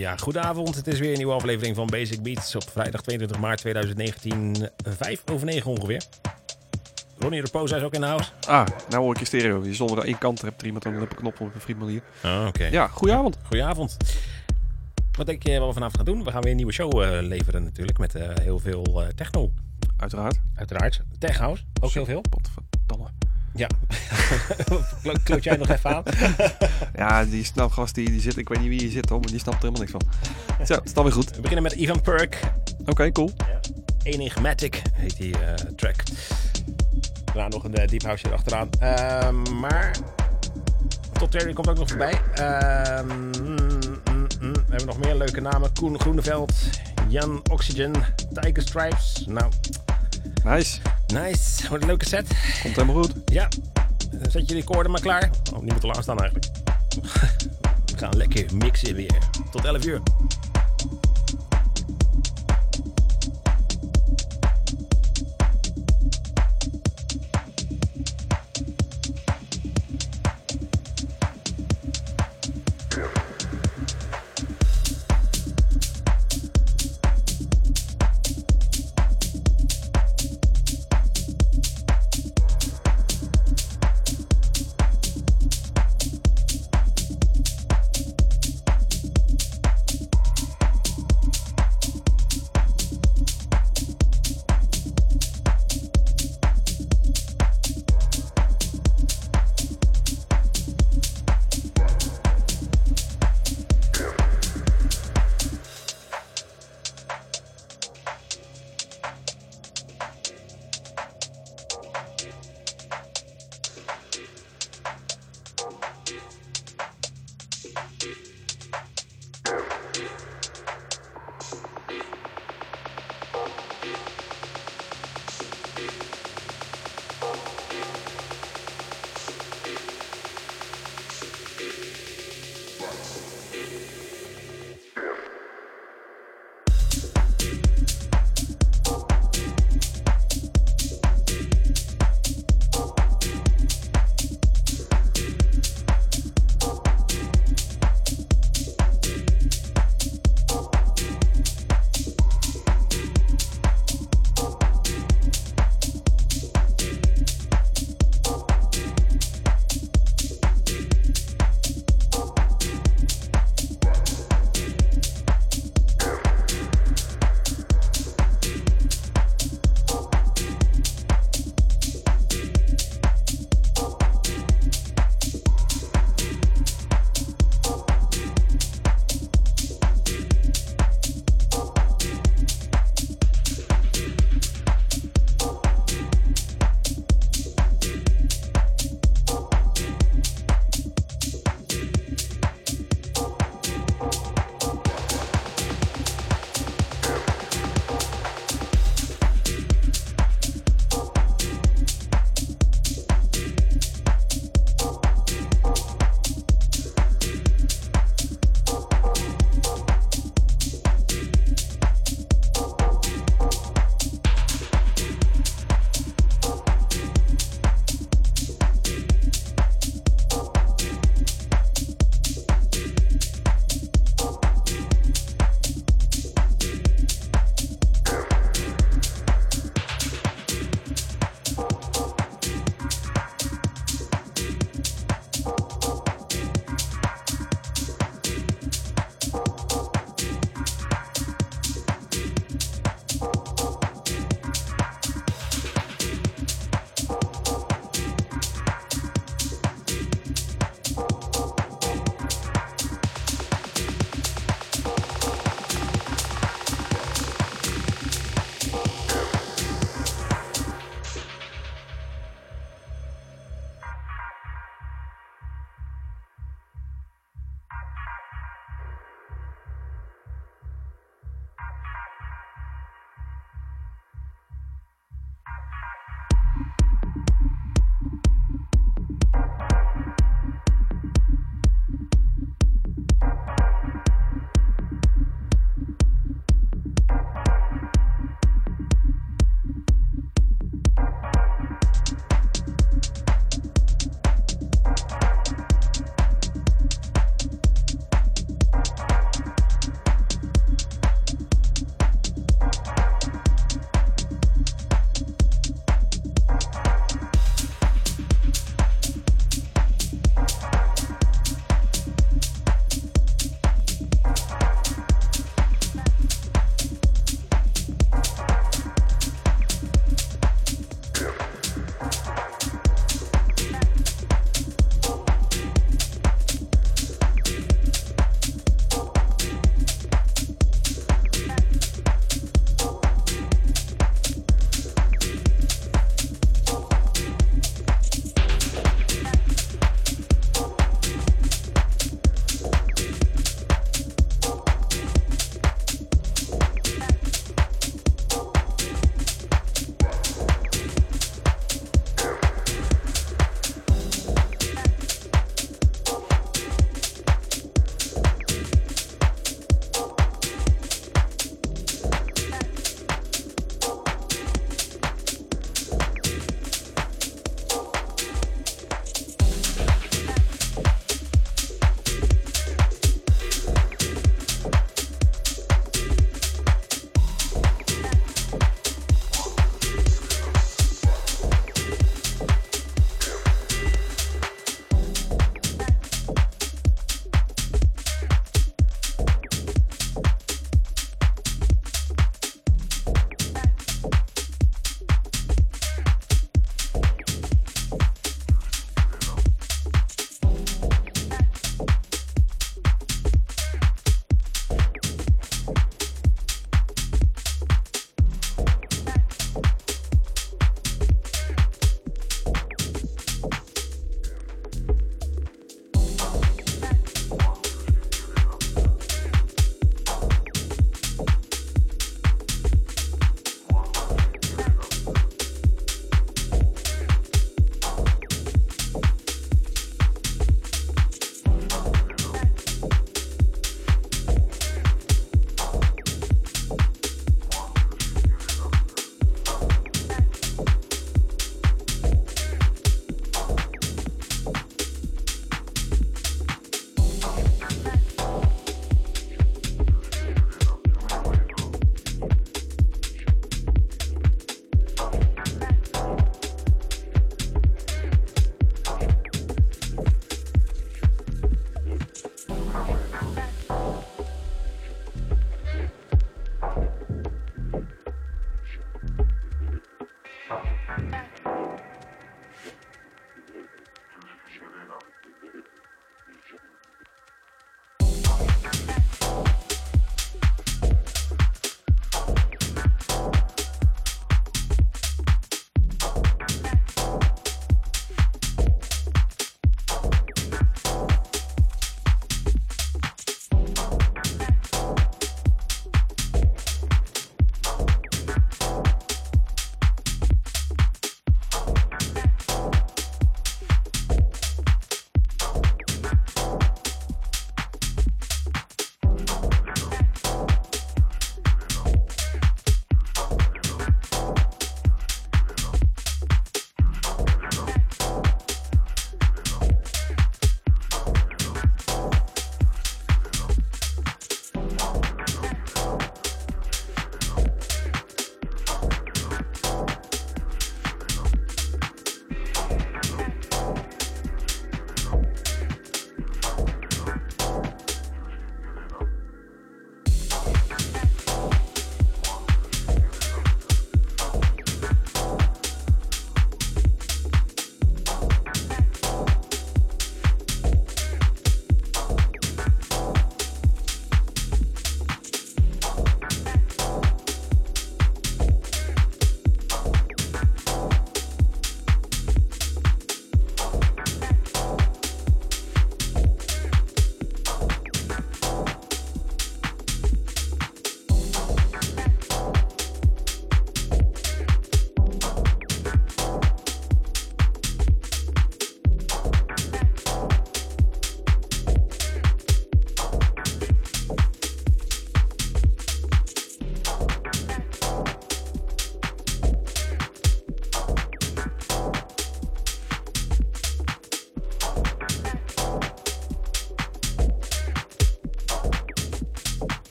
Ja, goedenavond. Het is weer een nieuwe aflevering van Basic Beats op vrijdag 22 maart 2019. Vijf over negen ongeveer. Ronnie Reposa is ook in de house. Ah, nou hoor ik je stereo. Je zonder aan één kant hebt er iemand dan een knop op een vriend manier. Oh, oké. Ja, goedenavond. Goedenavond. Wat denk je wat we vanavond gaan doen? We gaan weer een nieuwe show eh, leveren natuurlijk met eh, heel veel eh, techno. Uiteraard. Uiteraard. Tech house, ook heel veel. Potverdamme. Ja. Klo- Kloot jij nog even aan? Ja, die snapgast die, die zit, ik weet niet wie hier zit hoor, maar die snapt er helemaal niks van. Zo, het is dan weer goed. We beginnen met Ivan Perk. Oké, cool. Enigmatic heet die eh, track. Daarna nog een uh, deep house erachteraan. Ehm, maar Todd Terry komt ook nog voorbij. Ehm, mm, mm, mm. We hebben nog meer leuke namen. Koen Groeneveld, Jan Oxygen, Tiger Stripes. Nou, Nice. nice. Wordt een leuke set. Komt helemaal goed. Ja, zet je de koorden maar klaar. Oh, moet al aanstaan eigenlijk. We gaan lekker mixen weer. Tot 11 uur.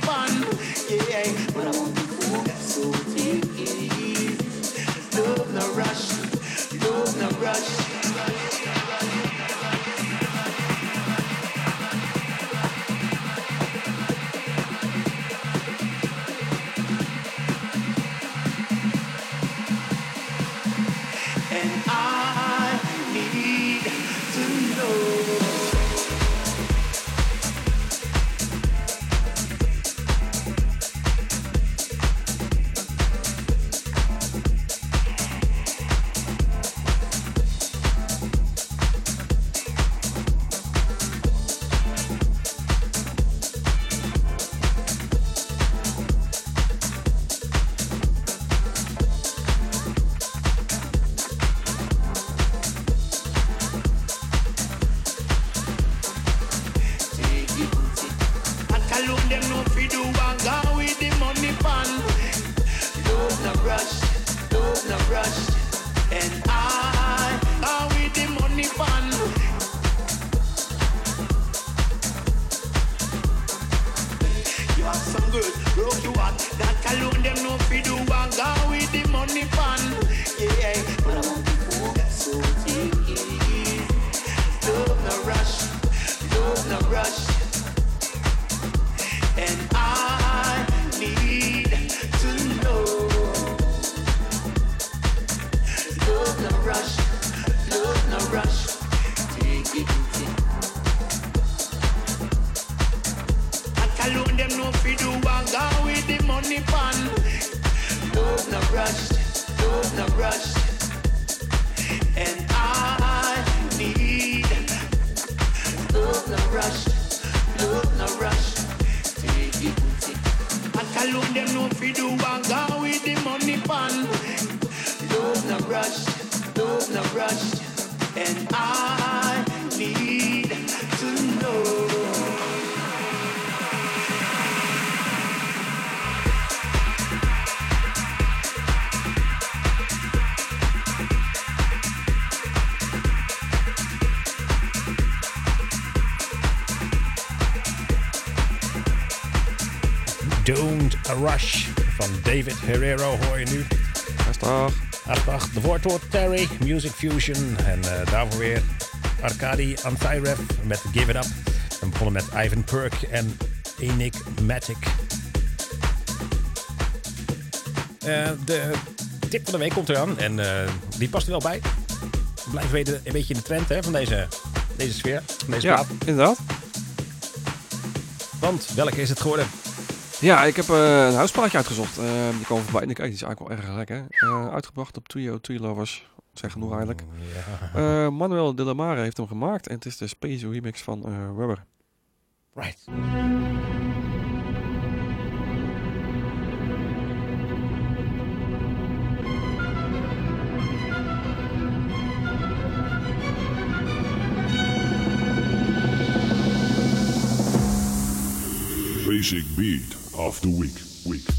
keep alone them no fi do and go with the money pan. Love no rush, love no rush. And I need love no rush, love no rush. Take it easy. That alone them no fi do and go with the money pan. Love no rush, love no rush, and I need to know. Rush van David Herrero hoor je nu. Rustig. Achtdag, de woordwoord Terry, Music Fusion. En eh, daarvoor weer Arkady Antirev met Give It Up. En begonnen met Ivan Perk en Enigmatic. Eh de tip van de week komt eraan. En eh, die past er wel bij. Blijven weten een beetje in de trend hè, van deze, deze sfeer, van deze Ja, plaat. inderdaad. Want welke is het geworden? Ja, ik heb eh, een huisplaatje uitgezocht. Eh, die kwam voorbij en ik kijk, die is eigenlijk wel erg lekker. Eh, uitgebracht op Trio, Trio Lovers. Zeg genoeg eigenlijk. Ja, Eh, Manuel de la Mare heeft hem gemaakt. En het is de Space remix van eh, Rubber. right. Basic beat of the week. Week. Week. Week.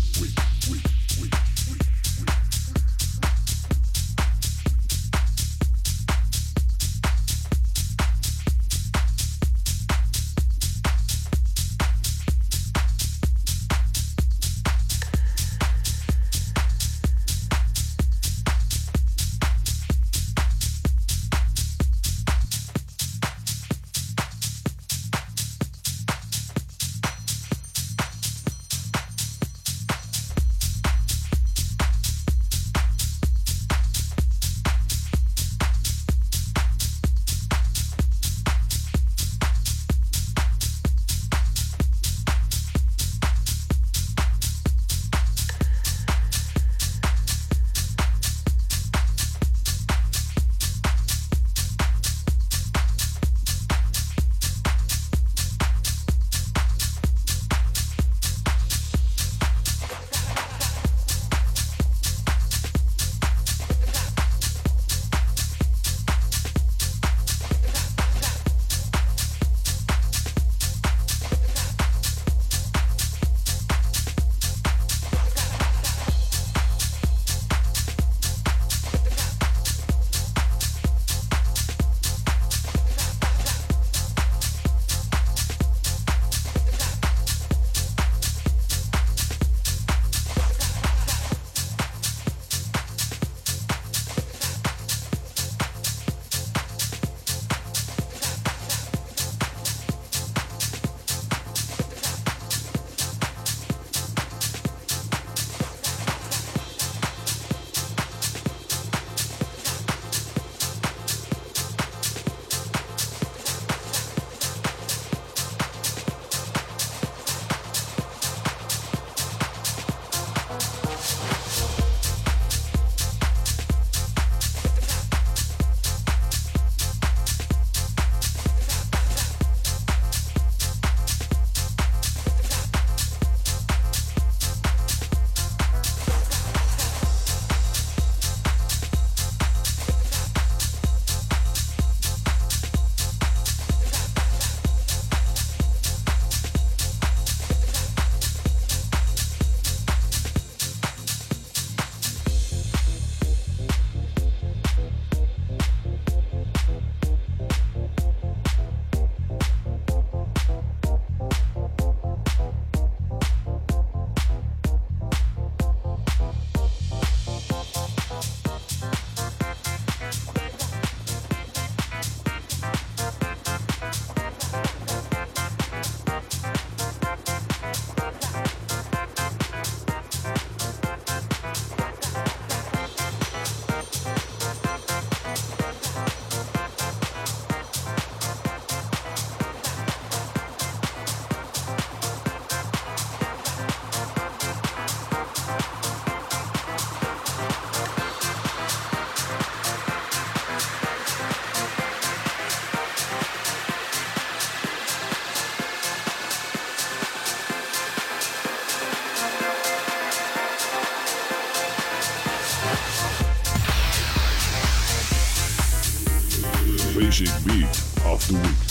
Basic beat of the week.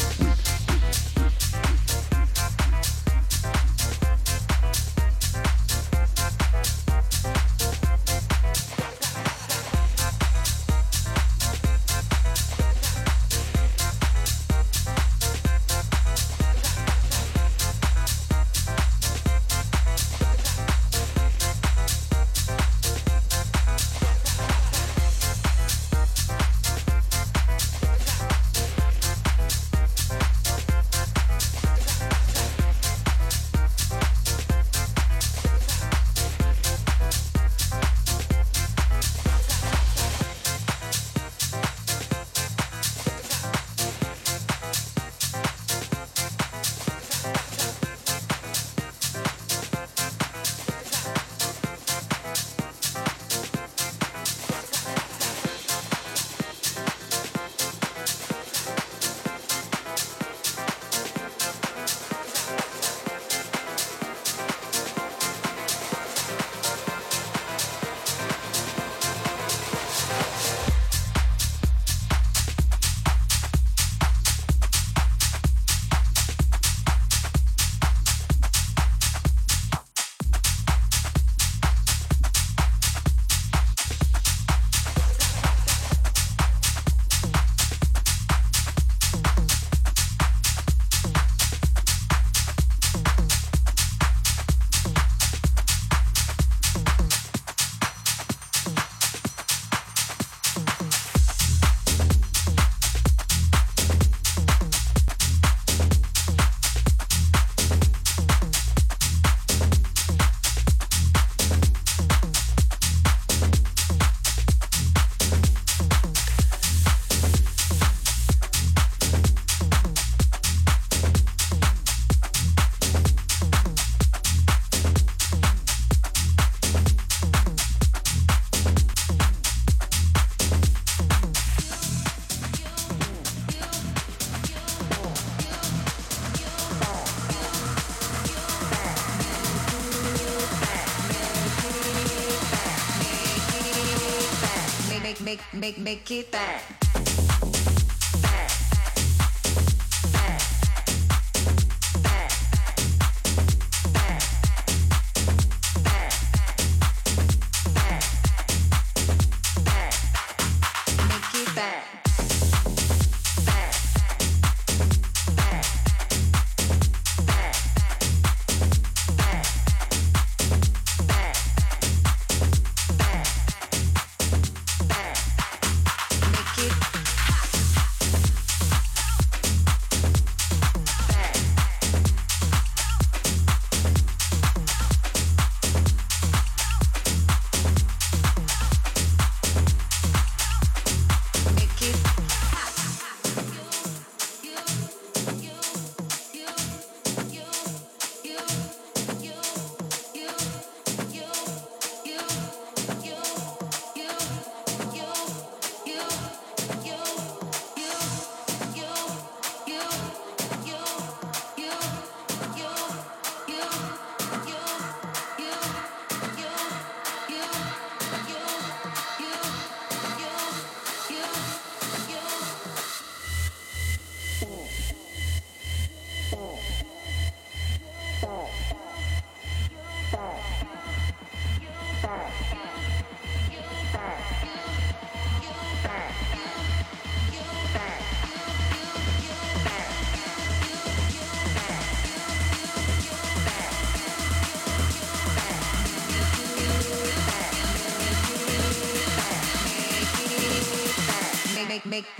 Make make it that.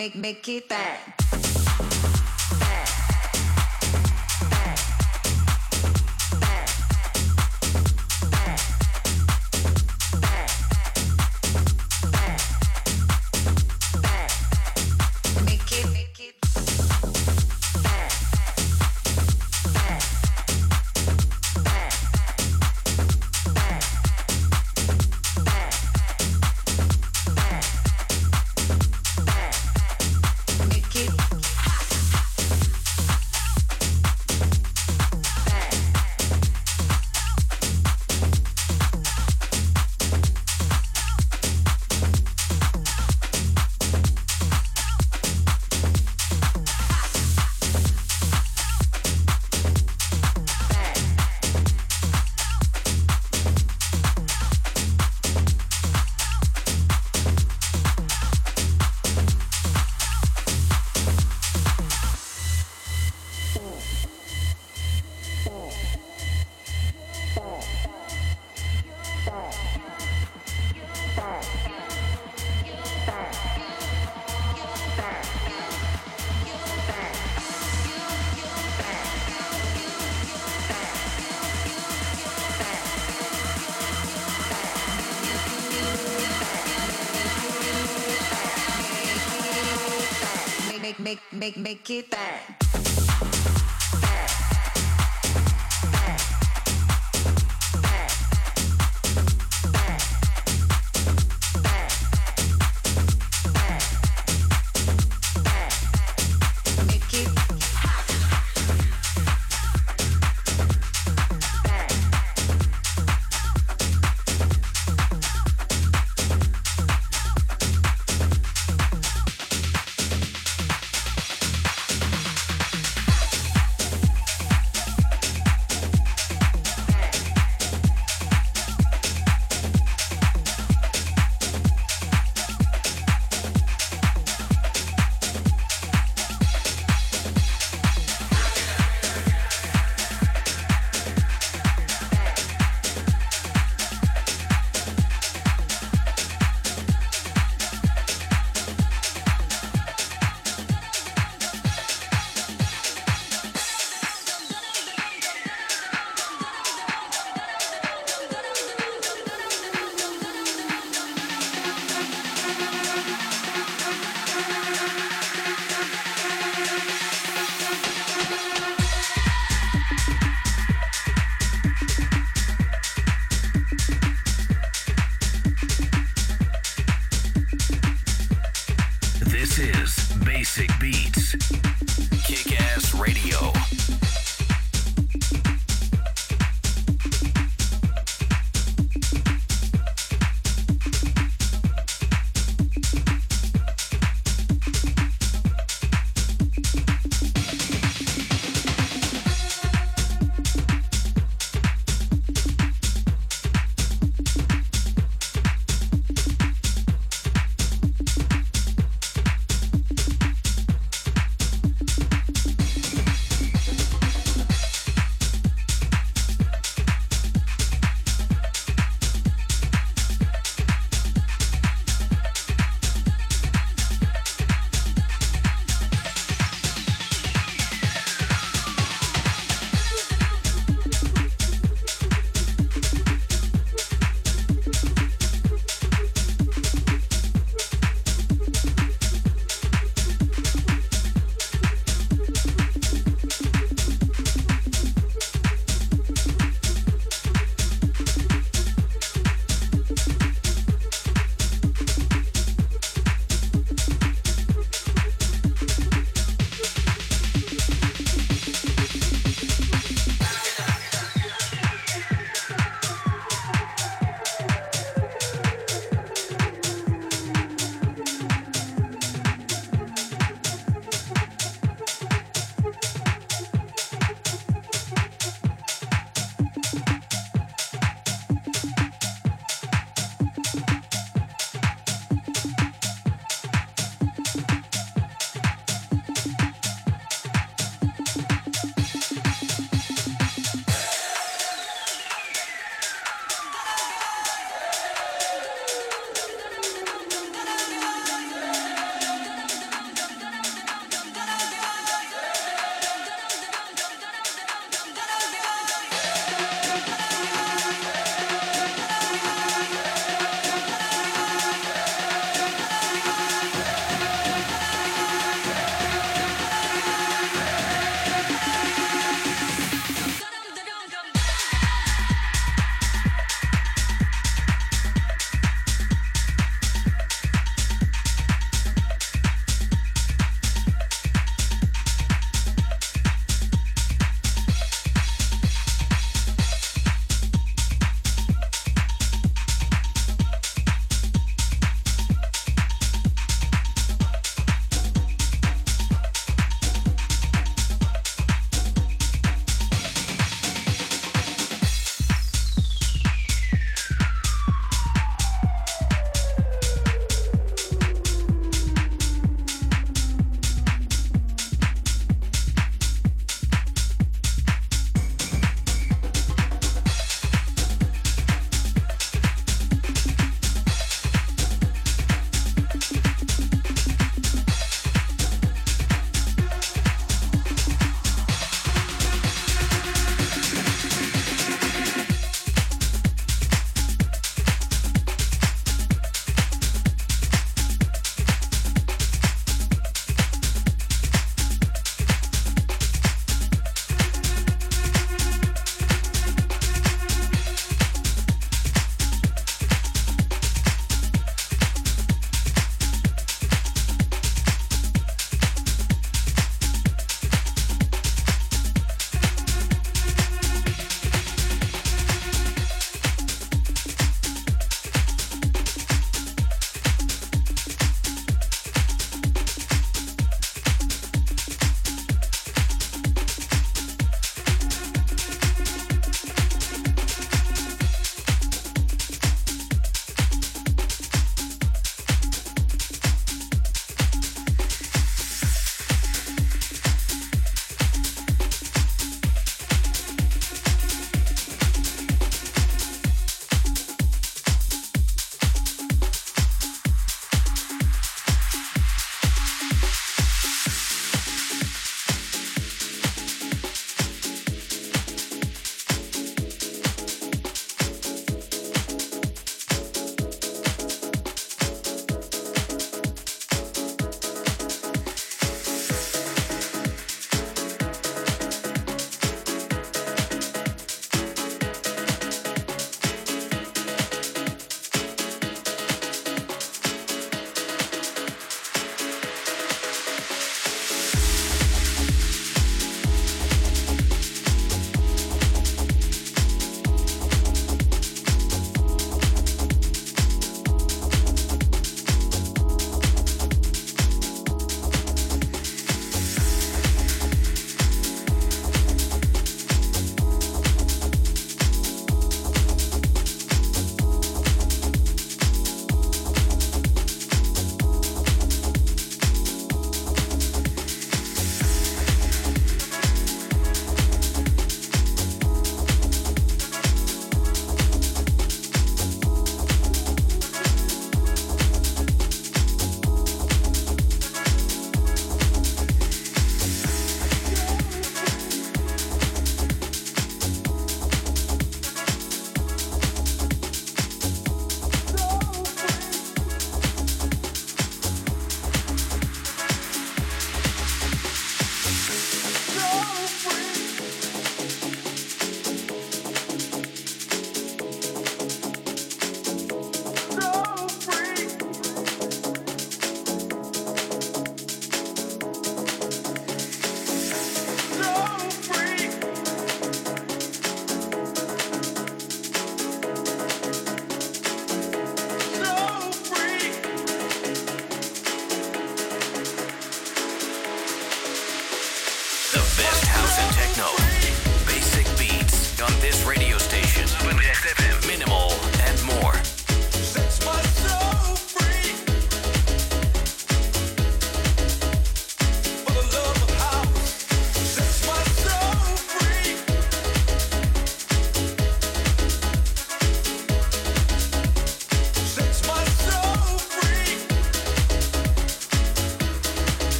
Make make it that. Make it bad.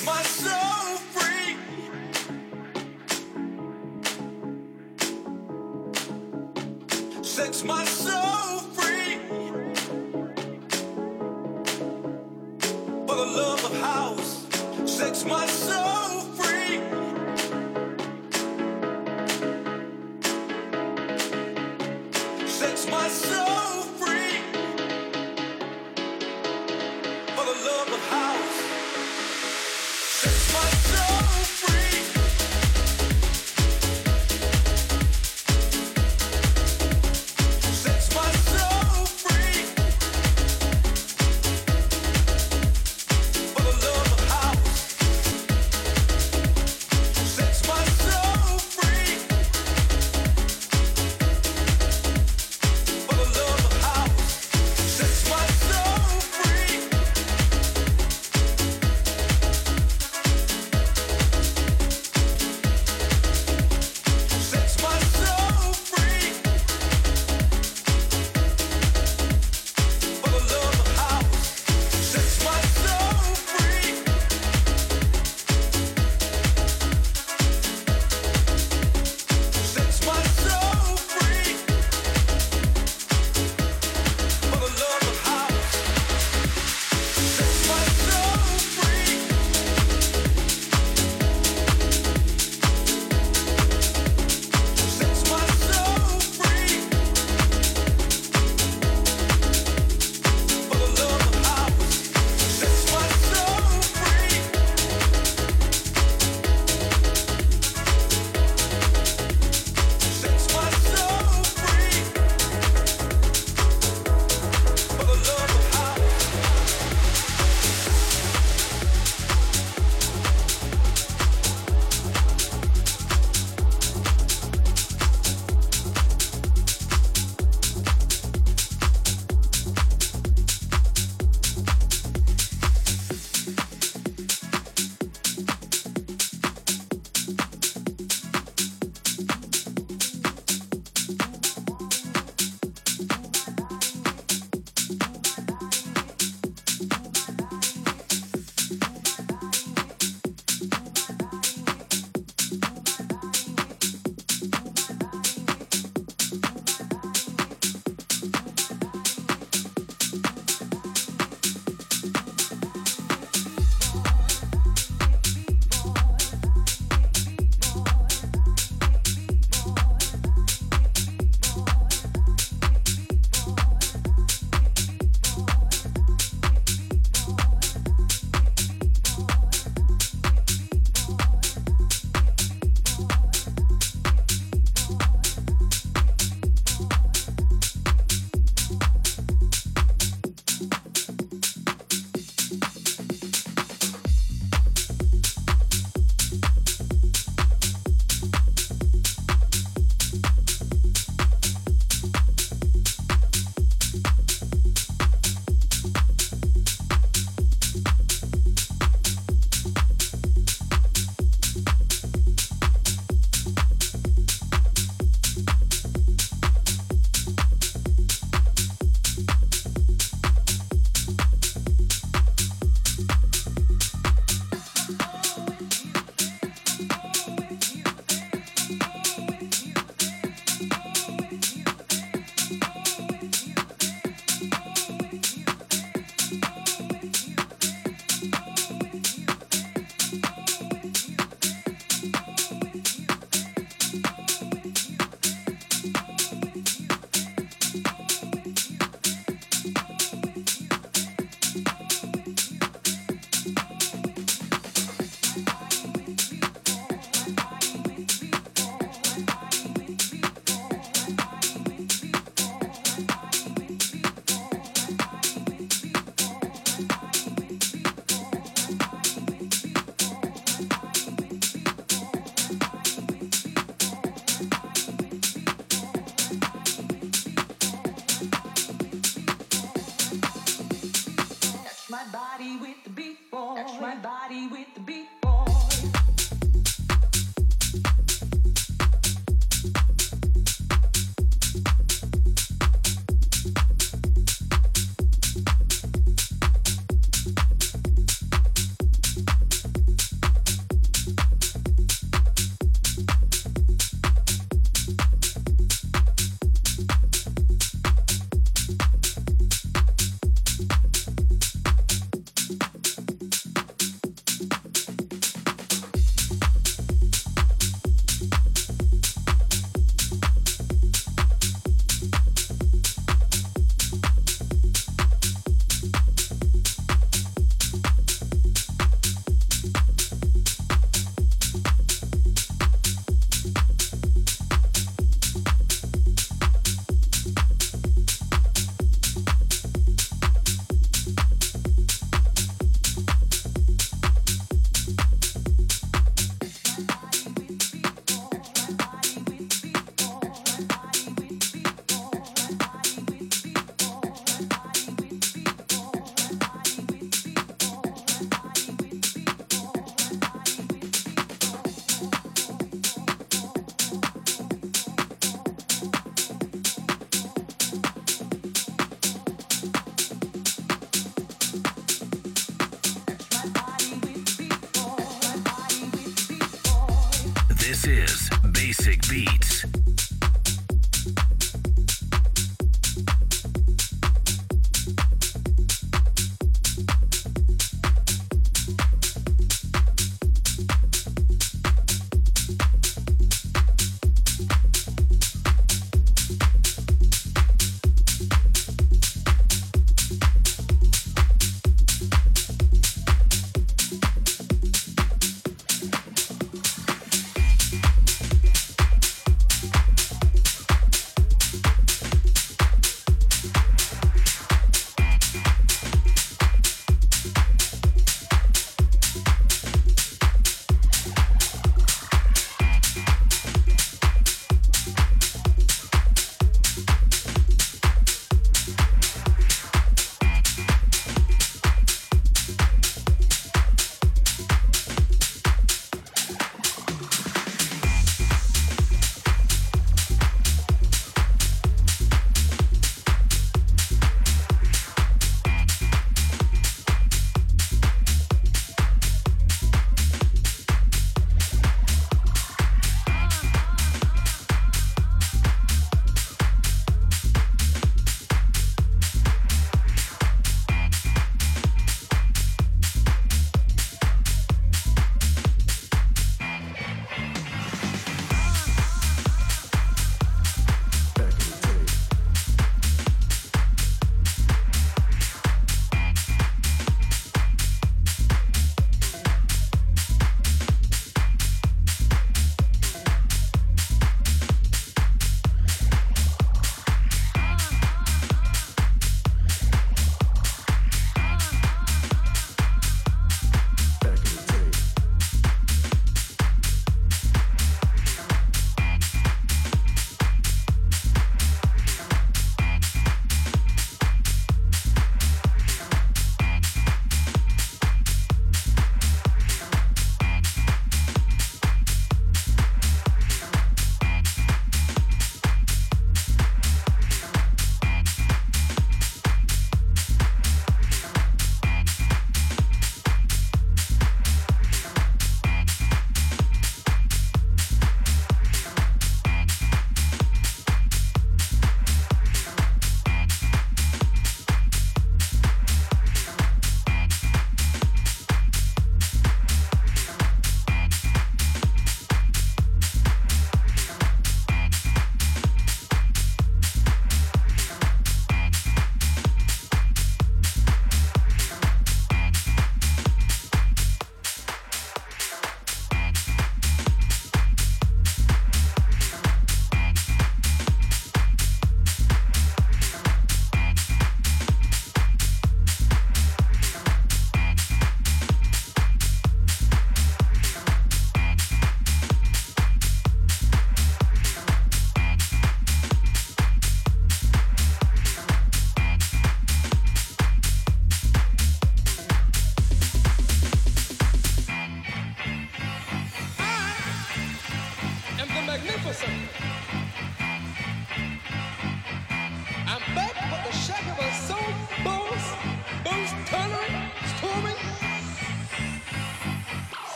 My soul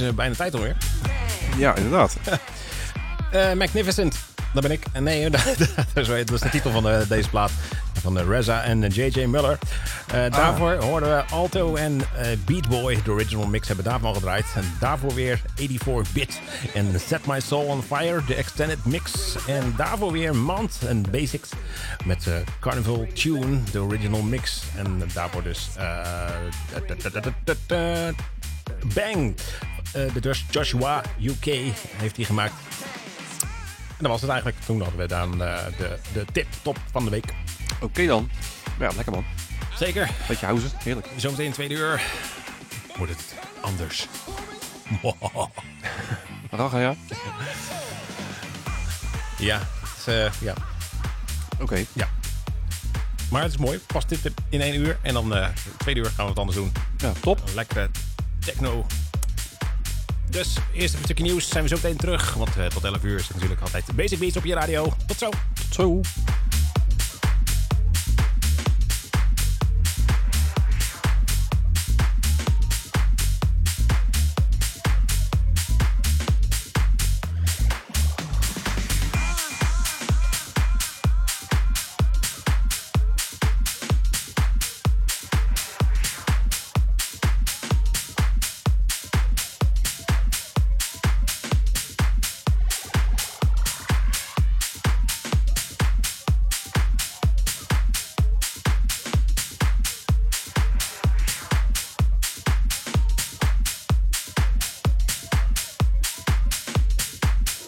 is eh, bijna tijd alweer. Ja, inderdaad. Eh, Magnificent, dat ben ik. En nee, dat, is de titel van eh, deze plaat. Van de Reza en eh, J.J. Miller. Eh, Daarvoor hoorden we Alto en eh, Beat Boy. De original mix hebben daarvan gedraaid. En daarvoor weer 84-bit. En Set My Soul on Fire, de extended mix. En daarvoor weer Mount en Basics. Met eh, Carnival Tune, de original mix. En daarvoor dus... eh, Bang! Eh, de Josh- Joshua UK heeft hij gemaakt. En dat was het eigenlijk. Toen hadden we dan eh, de, de tip top van de week. Oké dan. Ja, lekker man. Zeker. Beetje houden. Heerlijk. Zometeen tweede uur wordt het anders. Raga, ja? Ja, het eh, ja. Oké. ja. Maar het is mooi. Pas dit in één uur. En dan eh tweede uur gaan we wat anders doen. Ja, top. Een lekkere techno. Dus eerst een stukje nieuws. Zijn we zo meteen terug. Want eh, tot 11 uur is natuurlijk altijd Basic Beats op je radio. Tot zo. Tot zo.